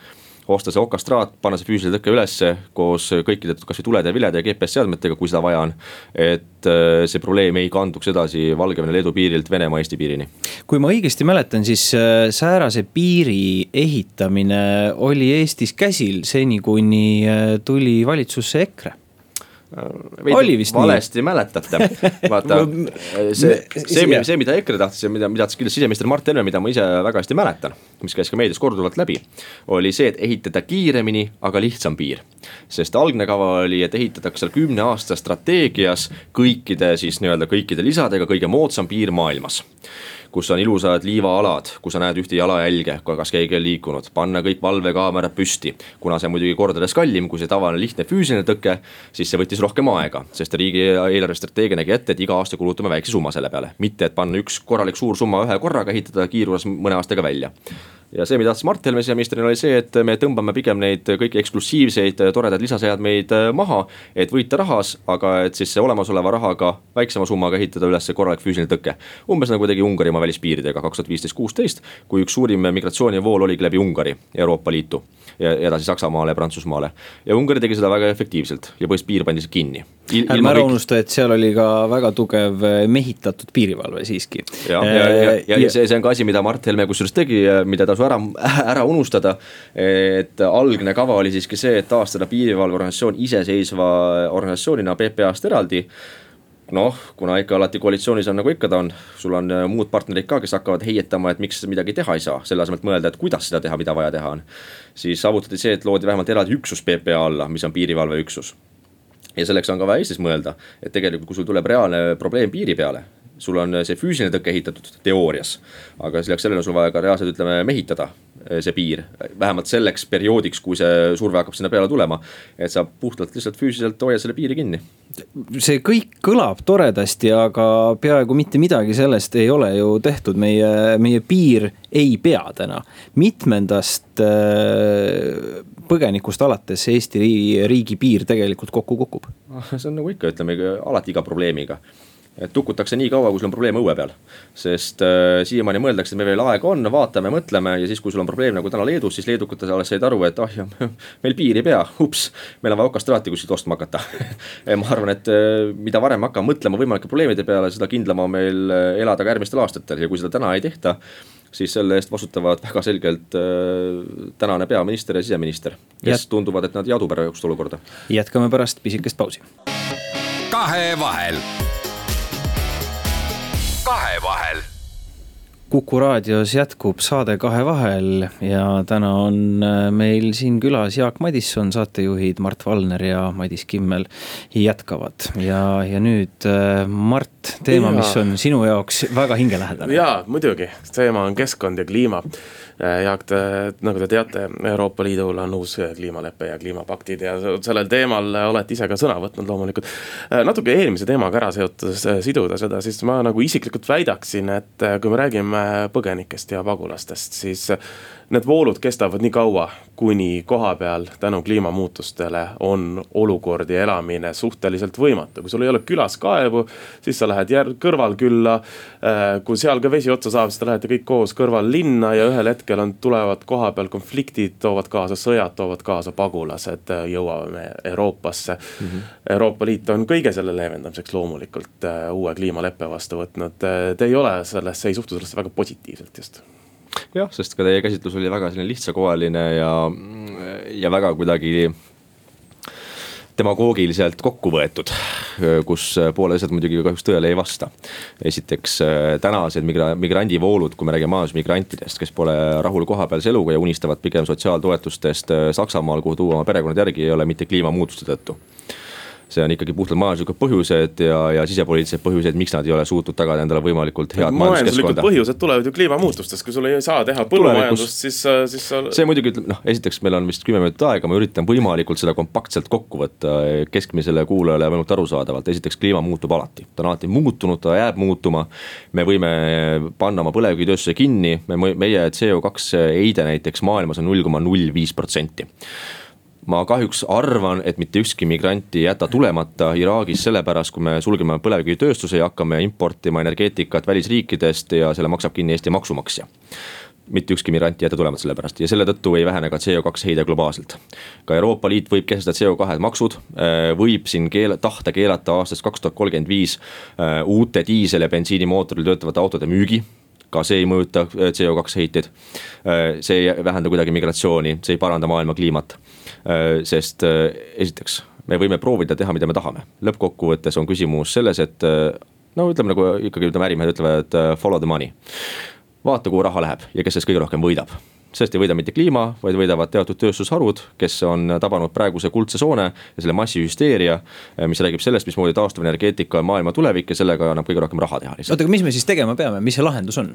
osta see okastraat, panna see füüsiline tõke ülesse koos kõikide kasvõi tulede vilede ja GPS seadmetega, kui seda vaja on. et äh, see probleem ei kanduks edasi Valgevene-Leedu piirilt Venemaa-Eesti piirini. kui ma õigesti mäletan, siis äh, säärase piiri ehitamine oli Eestis käsil seni, kuni äh, tuli valitsusse EKRE oli vist valesti nii. mäletate, [LAUGHS] vaata see, see, see, mida EKRE tahtis ja mida, mida tahtis kindlasti siseminister Mart Helme, mida ma ise väga hästi mäletan. mis käis ka meedias korduvalt läbi, oli see, et ehitada kiiremini, aga lihtsam piir. sest algne kava oli, et ehitatakse seal kümne aasta strateegias kõikide siis nii-öelda kõikide lisadega kõige moodsam piir maailmas kus on ilusad liivaalad, kus sa näed ühte jalajälge, kas keegi on liikunud, panna kõik valvekaamerad püsti. kuna see on muidugi kordades kallim kui see tavaline lihtne füüsiline tõke, siis see võttis rohkem aega, sest riigi eelarvestrateegia nägi ette, et iga aasta kulutame väikse summa selle peale, mitte et panna üks korralik suur summa ühe korraga, ehitada kiirus mõne aastaga välja ja see, mida tahtis Mart Helme siseministrina, oli see, et me tõmbame pigem neid kõiki eksklusiivseid toredaid lisaseadmeid äh, maha, et võita rahas, aga et siis olemasoleva rahaga, väiksema summaga ehitada üles korralik füüsiline tõke. umbes nagu tegi Ungari oma välispiiridega kaks tuhat viisteist, kuusteist, kui üks suurim migratsioonivool oligi läbi Ungari Euroopa Liitu ja edasi Saksamaale ja Prantsusmaale. ja Ungari tegi seda väga efektiivselt ja põhimõtteliselt piir pandi kinni. ärme ära unusta, et seal oli ka väga tugev eh, mehitatud piirivalve siiski. ja, ja, ja, ja, ja, ja see, see on ka asi, mida Mart Helme kusjuures tegi, mida tasu ära, ära unustada. et algne kava oli siiski see, et taastada piirivalveorganisatsioon iseseisva organisatsioonina PPA-st eraldi noh, kuna ikka alati koalitsioonis on nagu ikka ta on, sul on äh, muud partnerid ka, kes hakkavad heietama, et miks midagi teha ei saa, selle asemel, et mõelda, et kuidas seda teha, mida vaja teha on. siis saavutati see, et loodi vähemalt eraldi üksus PPA alla, mis on piirivalveüksus. ja selleks on ka vaja Eestis mõelda, et tegelikult, kui sul tuleb reaalne probleem piiri peale, sul on see füüsiline tõke ehitatud teoorias, aga lisaks sellele on sul vaja ka reaalselt ütleme mehitada eh, see piir, vähemalt selleks perioodiks, kui see surve hakkab sinna peale tulema. et sa puhtalt lihtsalt füüsiliselt hoiad selle piiri kinni. see kõik kõlab toredasti, aga peaaegu mitte midagi sellest ei ole ju tehtud, meie, meie piir ei pea täna. mitmendast äh, põgenikust alates Eesti riigi, riigi piir tegelikult kokku kukub? see on nagu ikka, ütleme alati iga probleemiga et tukutakse nii kaua, kui sul on probleem õue peal. sest äh, siiamaani mõeldakse, et meil veel aega on, vaatame, mõtleme ja siis, kui sul on probleem nagu täna Leedus, siis leedukad alles said aru, et ah jah, [LAUGHS] meil piiri ei pea, ups. meil on vaja okastraati kuskilt ostma hakata [LAUGHS] ma arvan, et äh, mida varem hakkame mõtlema võimalike probleemide peale, seda kindlam on meil äh, elada ka järgmistel aastatel ja kui seda täna ei tehta siis selle eest vastutavad väga selgelt äh, tänane peaminister ja siseminister, kes Jät... tunduvad, et nad ei adu praegust olukorda. jätkame pärast pisikest pausi. kahevahel kahevahel Kuku raadios jätkub saade Kahe vahel ja täna on äh, meil siin külas Jaak Madisson, saatejuhid Mart Valner ja Madis Kimmel jätkavad. ja, ja nüüd äh, Mart, teema, mis on sinu jaoks väga hingelähedane. jaa, muidugi, teema on keskkond ja kliima Jaak, te, nagu te teate, Euroopa Liidul on uus kliimalepe ja kliimapaktid ja sellel teemal olete ise ka sõna võtnud loomulikult. Äh, natuke eelmise teemaga ära seotud, siduda seda, siis ma nagu isiklikult väidaksin, et kui me räägime põgenikest ja pagulastest, siis need voolud kestavad nii kaua, kuni kohapeal tänu kliimamuutustele on olukord ja elamine suhteliselt võimatu. kui sul ei ole külas kaevu, siis sa lähed järg kõrvalkülla. Äh, kui seal ka vesi otsa saab, siis te lähete kõik koos kõrvallinna ja ühel hetkel on, tulevad kohapeal konfliktid, toovad kaasa sõjad, toovad kaasa pagulased, äh, jõuame Euroopasse mm. -hmm. Euroopa Liit on kõige selle leevendamiseks loomulikult äh, uue kliimaleppe vastu võtnud. Te ei ole sellesse, ei suhtu sellesse väga positiivselt just jah, sest ka teie käsitlus oli väga selline lihtsakoeline ja, ja väga kuidagi demagoogiliselt kokku võetud, kus pooled asjad muidugi kahjuks tõele ei vasta. esiteks tänased migra-, migrandivoolud, kui me räägime majandusmigrantidest, kes pole rahul kohapealse eluga ja unistavad pigem sotsiaaltoetustest Saksamaal, kuhu tuua oma perekonnad järgi, ei ole mitte kliimamuutuste tõttu see on ikkagi puhtalt majanduslikud põhjused ja, ja sisepoliitilised põhjused, miks nad ei ole suutnud tagada endale võimalikult head majanduskeskkonda. põhjused tulevad ju kliimamuutustest, kui sul ei saa teha põllumajandust, siis, siis sa. see muidugi ütleb, noh, esiteks meil on vist kümme minutit aega, ma üritan võimalikult seda kompaktselt kokku võtta keskmisele kuulajale võimalikult arusaadavalt. esiteks, kliima muutub alati, ta on alati muutunud, ta jääb muutuma. me võime panna oma põlevkivitööstuse kinni, me, meie CO2 heide näiteks maailmas on null koma null viis protsenti ma kahjuks arvan, et mitte ükski migrant ei jäta tulemata Iraagis sellepärast, kui me sulgeme põlevkivitööstuse ja hakkame importima energeetikat välisriikidest ja selle maksab kinni Eesti maksumaksja mitte ükski migrant ei jäta tulemata selle pärast ja selle tõttu ei vähene ka CO2 heide globaalselt. ka Euroopa Liit võib kehtestada CO2 maksud, äh, võib siin keela-, tahta keelata aastast kaks tuhat kolmkümmend viis äh, uute diisel- ja bensiinimootoril töötavate autode müügi ka see ei mõjuta äh, CO2 heiteid. see ei vähenda kuidagi migratsiooni, see ei paranda maailma kliimat Äh, sest äh, esiteks, me võime proovida teha, mida me tahame, lõppkokkuvõttes on küsimus selles, et äh, no ütleme nagu ikkagi ütleme, ärimehed ütlevad follow the money. vaata, kuhu raha läheb ja kes sellest kõige rohkem võidab sellest ei võida mitte kliima, vaid võidavad teatud tööstusharud, kes on tabanud praeguse kuldse soone ja selle massihüsteeria. mis räägib sellest, mismoodi taastuvenergeetika on maailma tulevik ja sellega annab kõige rohkem raha teha oota, aga mis me siis tegema peame, mis see lahendus on?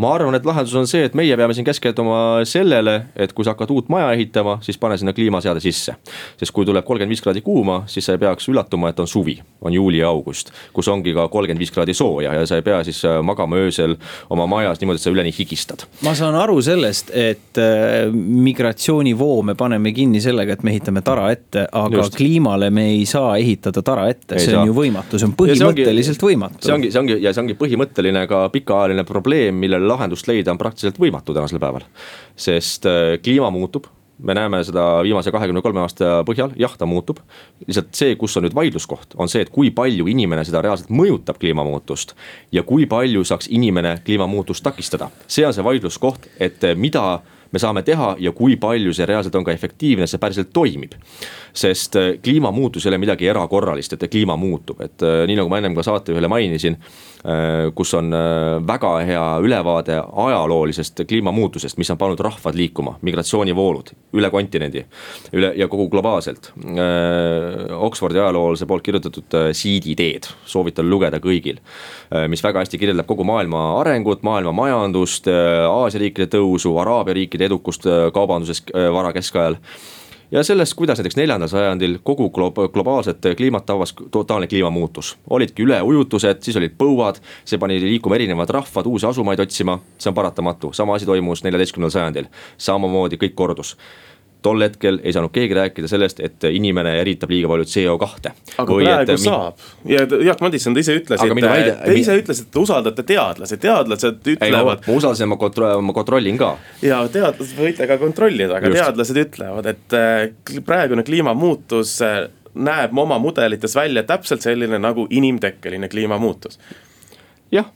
Ma arvan, et lahendus on see, et meie peame siin keskenduma sellele, et kui sa hakkad uut maja ehitama, siis pane sinna kliimaseade sisse. sest kui tuleb kolmkümmend viis kraadi kuuma, siis sa ei peaks üllatuma, et on suvi, on juuli ja august. kus ongi ka kolmkümmend viis kraadi sooja ja sa ei pea siis äh, magama öösel oma majas niimoodi, et sa üleni higistad. ma saan aru sellest, et äh, migratsioonivoo me paneme kinni sellega, et me ehitame tara ette, aga Just. kliimale me ei saa ehitada tara ette, see on saa. ju võimatu, see on põhimõtteliselt see ongi, võimatu. see ongi, see ongi ja see ongi põhimõtteline ka pikaajaline probleem, millele lahendust leida on praktiliselt võimatu tänasel päeval. sest äh, kliima muutub me näeme seda viimase kahekümne kolme aasta põhjal, jah, ta muutub. lihtsalt see, kus on nüüd vaidluskoht, on see, et kui palju inimene seda reaalselt mõjutab kliimamuutust. ja kui palju saaks inimene kliimamuutust takistada, see on see vaidluskoht, et mida me saame teha ja kui palju see reaalselt on ka efektiivne, see päriselt toimib. sest äh, kliimamuutus ei ole midagi erakorralist, et kliima muutub, et äh, nii nagu ma ennem ka saatejuhile mainisin Äh, kus on väga hea ülevaade ajaloolisest kliimamuutusest, mis on pannud rahvad liikuma, migratsioonivoolud üle kontinendi. üle ja kogu globaalselt. Oxfordi ajaloolase poolt kirjutatud siiditeed, soovitan lugeda kõigil. mis väga hästi kirjeldab kogu maailma arengut, maailma majandust, Aasia riikide tõusu, Araabia riikide edukust kaubanduses vara keskajal. Ja sellest, kuidas näiteks neljandal sajandil kogu glo-, globaalset kliimat tabas totaalne kliimamuutus. olidki üleujutused, siis olid põuad, see pani liikuma erinevad rahvad uusi asumaid otsima, see on paratamatu, sama asi toimus neljateistkümnendal sajandil, samamoodi kõik kordus tol hetkel ei saanud keegi rääkida sellest, et inimene eritab liiga palju CO2. aga Või praegu et, saab ja Jaak Madisson, te ise ütlesite, väide... te ise ütlesite, et te usaldate teadlasi, teadlased ütlevad. ma usaldasin, ma kontro-, ma kontrollin ka. ja teadlased võite ka kontrollida, aga Just. teadlased ütlevad, et äh, praegune kliimamuutus äh, näeb oma mudelites välja täpselt selline nagu inimtekkeline kliimamuutus. jah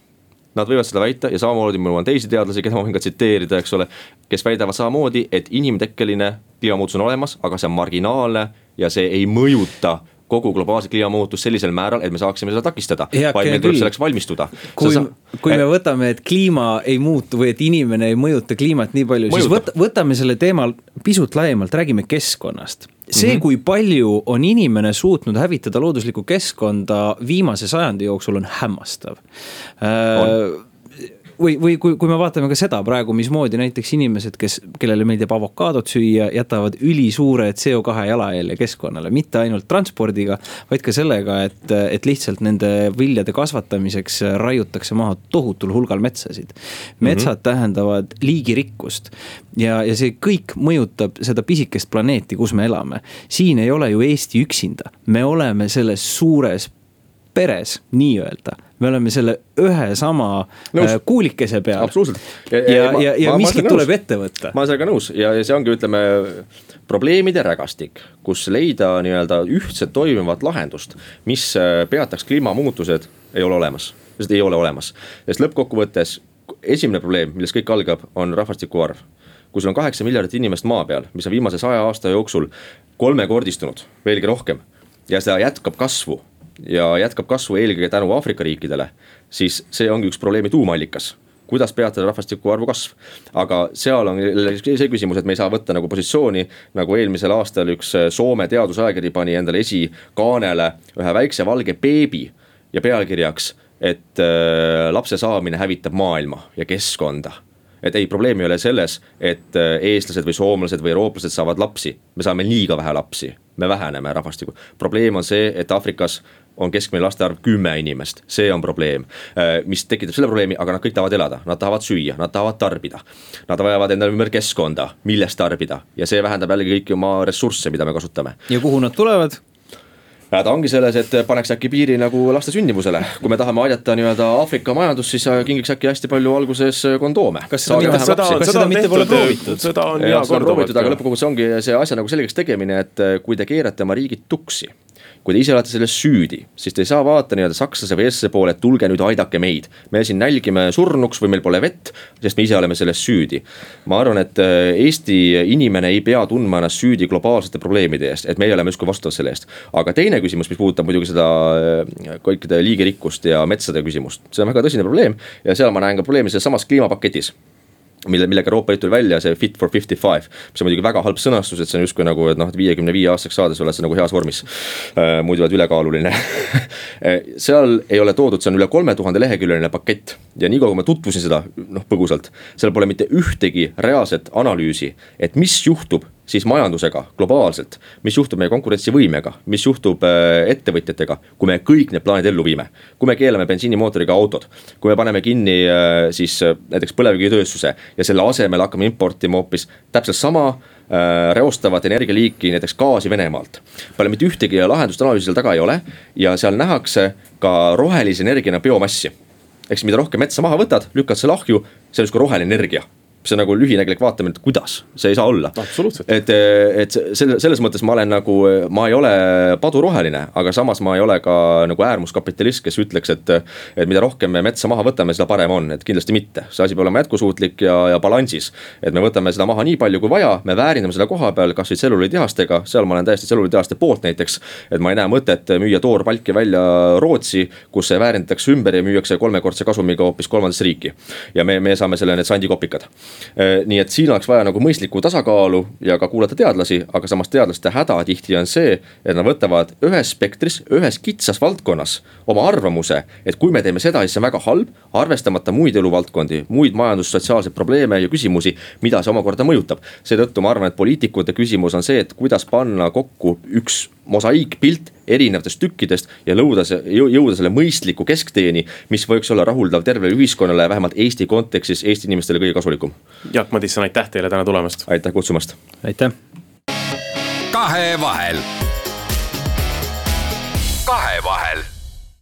Nad võivad seda väita ja samamoodi mul on teisi teadlasi, keda ma võin ka tsiteerida, eks ole. kes väidavad samamoodi, et inimtekkeline kliimamuutus on olemas, aga see on marginaalne ja see ei mõjuta kogu globaalset kliimamuutust sellisel määral, et me saaksime seda takistada, vaid meil tuleb selleks valmistuda. kui, kui me võtame, et kliima ei muutu või et inimene ei mõjuta kliimat nii palju, siis võt, võtame selle teema pisut laiemalt, räägime keskkonnast. see mm, -hmm. kui palju on inimene suutnud hävitada looduslikku keskkonda viimase sajandi jooksul, on hämmastav äh, või, või kui, kui me vaatame ka seda praegu, mismoodi näiteks inimesed, kes, kellele meeldib avokaadot süüa, jätavad ülisuure CO2 jalajälje keskkonnale, mitte ainult transpordiga, vaid ka sellega, et, et lihtsalt nende viljade kasvatamiseks raiutakse maha tohutul hulgal metsasid. metsad mm -hmm. tähendavad liigirikkust ja, ja see kõik mõjutab seda pisikest planeeti, kus me elame. siin ei ole ju Eesti üksinda, me oleme selles suures peres nii-öelda, me oleme selle ühe sama Nõus. äh, kuulikese peal. absoluutselt. ja, ja, ja, ja miskit tuleb ette võtta. ma olen sellega nõus ja, ja see ongi, ütleme, probleemide rägastik, kus leida nii-öelda ühtset toimivat lahendust, mis äh, peataks kliimamuutused, ei ole olemas. seda ei ole olemas, sest lõppkokkuvõttes esimene probleem, millest kõik algab, on rahvastiku arv kui sul on kaheksa miljardit inimest maa peal, mis on viimase saja aasta jooksul kolmekordistunud, veelgi rohkem. ja seda jätkab kasvu ja jätkab kasvu eelkõige tänu Aafrika riikidele, siis see ongi üks probleemi tuumallikas kuidas peatada rahvastiku arvu kasv. aga seal on see küsimus, et me ei saa võtta nagu positsiooni, nagu eelmisel aastal üks Soome teadusajakiri pani endale esikaanele ühe väikse valge beebi ja pealkirjaks, et äh, lapse saamine hävitab maailma ja keskkonda et ei, probleem ei ole selles, et äh, eestlased või soomlased või eurooplased saavad lapsi, me saame liiga vähe lapsi, me väheneme rahvastikku. probleem on see, et Aafrikas on keskmine laste arv kümme inimest, see on probleem. mis tekitab selle probleemi, aga nad kõik tahavad elada, nad tahavad süüa, nad tahavad tarbida. Nad vajavad endale ümber keskkonda, millest tarbida ja see vähendab jällegi kõiki oma ressursse, mida me kasutame ja kuhu nad tulevad? häda ongi selles, et paneks äkki piiri nagu laste sündimusele, kui me tahame aidata nii-öelda Aafrika majandust, siis kingiks äkki hästi palju alguses kondoome. kas seda, mitte, seda, kas seda mitte pole proovitud? seda on ja jaa seda korduvalt. aga lõppkokkuvõttes ongi see asja nagu selgeks tegemine, et kui te keerate oma riigid tuksi kui te ise olete selles süüdi, siis te ei saa vaadata nii-öelda sakslase või eestlase poole, et tulge nüüd aidake meid. me siin nälgime surnuks või meil pole vett, sest me ise oleme selles süüdi. ma arvan, et äh, Eesti inimene ei pea tundma ennast süüdi globaalsete probleemide eest, et meie oleme justkui vastutavad selle eest. aga teine küsimus, mis puudutab muidugi seda äh, kõikide liigirikkust ja metsade küsimust, see on väga tõsine probleem ja seal ma näen ka probleemi selles samas kliimapaketis mille, millega Euroopa Liit tuli välja, see fit for fifty five, mis on muidugi väga halb sõnastus, et see on justkui nagu, et noh, et viiekümne viie aastaseks saades oled sa nagu heas vormis äh,. muidu oled ülekaaluline [LAUGHS] seal ei ole toodud, see on üle kolme tuhande leheküljeline pakett ja niikaua, kui ma tutvusin seda noh, põgusalt, seal pole mitte ühtegi reaalset analüüsi, et mis juhtub siis majandusega globaalselt, mis juhtub meie konkurentsivõimega, mis juhtub äh, ettevõtjatega, kui me kõik need plaanid ellu viime. kui me keelame bensiinimootoriga autod, kui me paneme kinni äh, siis äh, näiteks põlevkivitööstuse ja selle asemel hakkame importima hoopis täpselt sama reostavat energialiiki, näiteks gaasi Venemaalt. pole mitte ühtegi lahendust analüüsi seal taga ei ole ja seal nähakse ka rohelise energiana biomassi. siis mida rohkem metsa maha võtad, lükkad selle ahju, see on justkui roheline energia see nagu lühinägelik vaatamine, et kuidas, see ei saa olla. et, et selle, selles mõttes ma olen nagu, ma ei ole paduroheline, aga samas ma ei ole ka nagu äärmuskapitalist, kes ütleks, et. et mida rohkem me metsa maha võtame, seda parem on, et kindlasti mitte, see asi peab olema jätkusuutlik ja, ja balansis. et me võtame seda maha nii palju kui vaja, me väärindame seda koha peal, kasvõi tselluliitehastega, seal ma olen täiesti tselluliitehaste poolt näiteks. et ma ei näe mõtet müüa toorpalki välja Rootsi, kus see väärindatakse ümber ja müüakse kolmekordse kasumiga hoopis kolmandasse riiki. ja me, me saame selle need sandikopikad nii et siin oleks vaja nagu mõistlikku tasakaalu ja ka kuulata teadlasi, aga samas teadlaste häda tihti on see, et nad võtavad ühes spektris, ühes kitsas valdkonnas oma arvamuse. et kui me teeme seda, siis see on väga halb, arvestamata muid eluvaldkondi, muid majandus-sotsiaalseid probleeme ja küsimusi, mida see omakorda mõjutab. seetõttu ma arvan, et poliitikute küsimus on see, et kuidas panna kokku üks mosaiikpilt erinevatest tükkidest ja lõuda jõuda selle mõistliku keskteeni, mis võiks olla rahuldav tervele ühiskonnale, vähemalt Eesti kontekstis Eesti inimestele kõige kasulikum. Jaak Madisson, aitäh teile täna tulemast. aitäh kutsumast. aitäh. kahevahel. kahevahel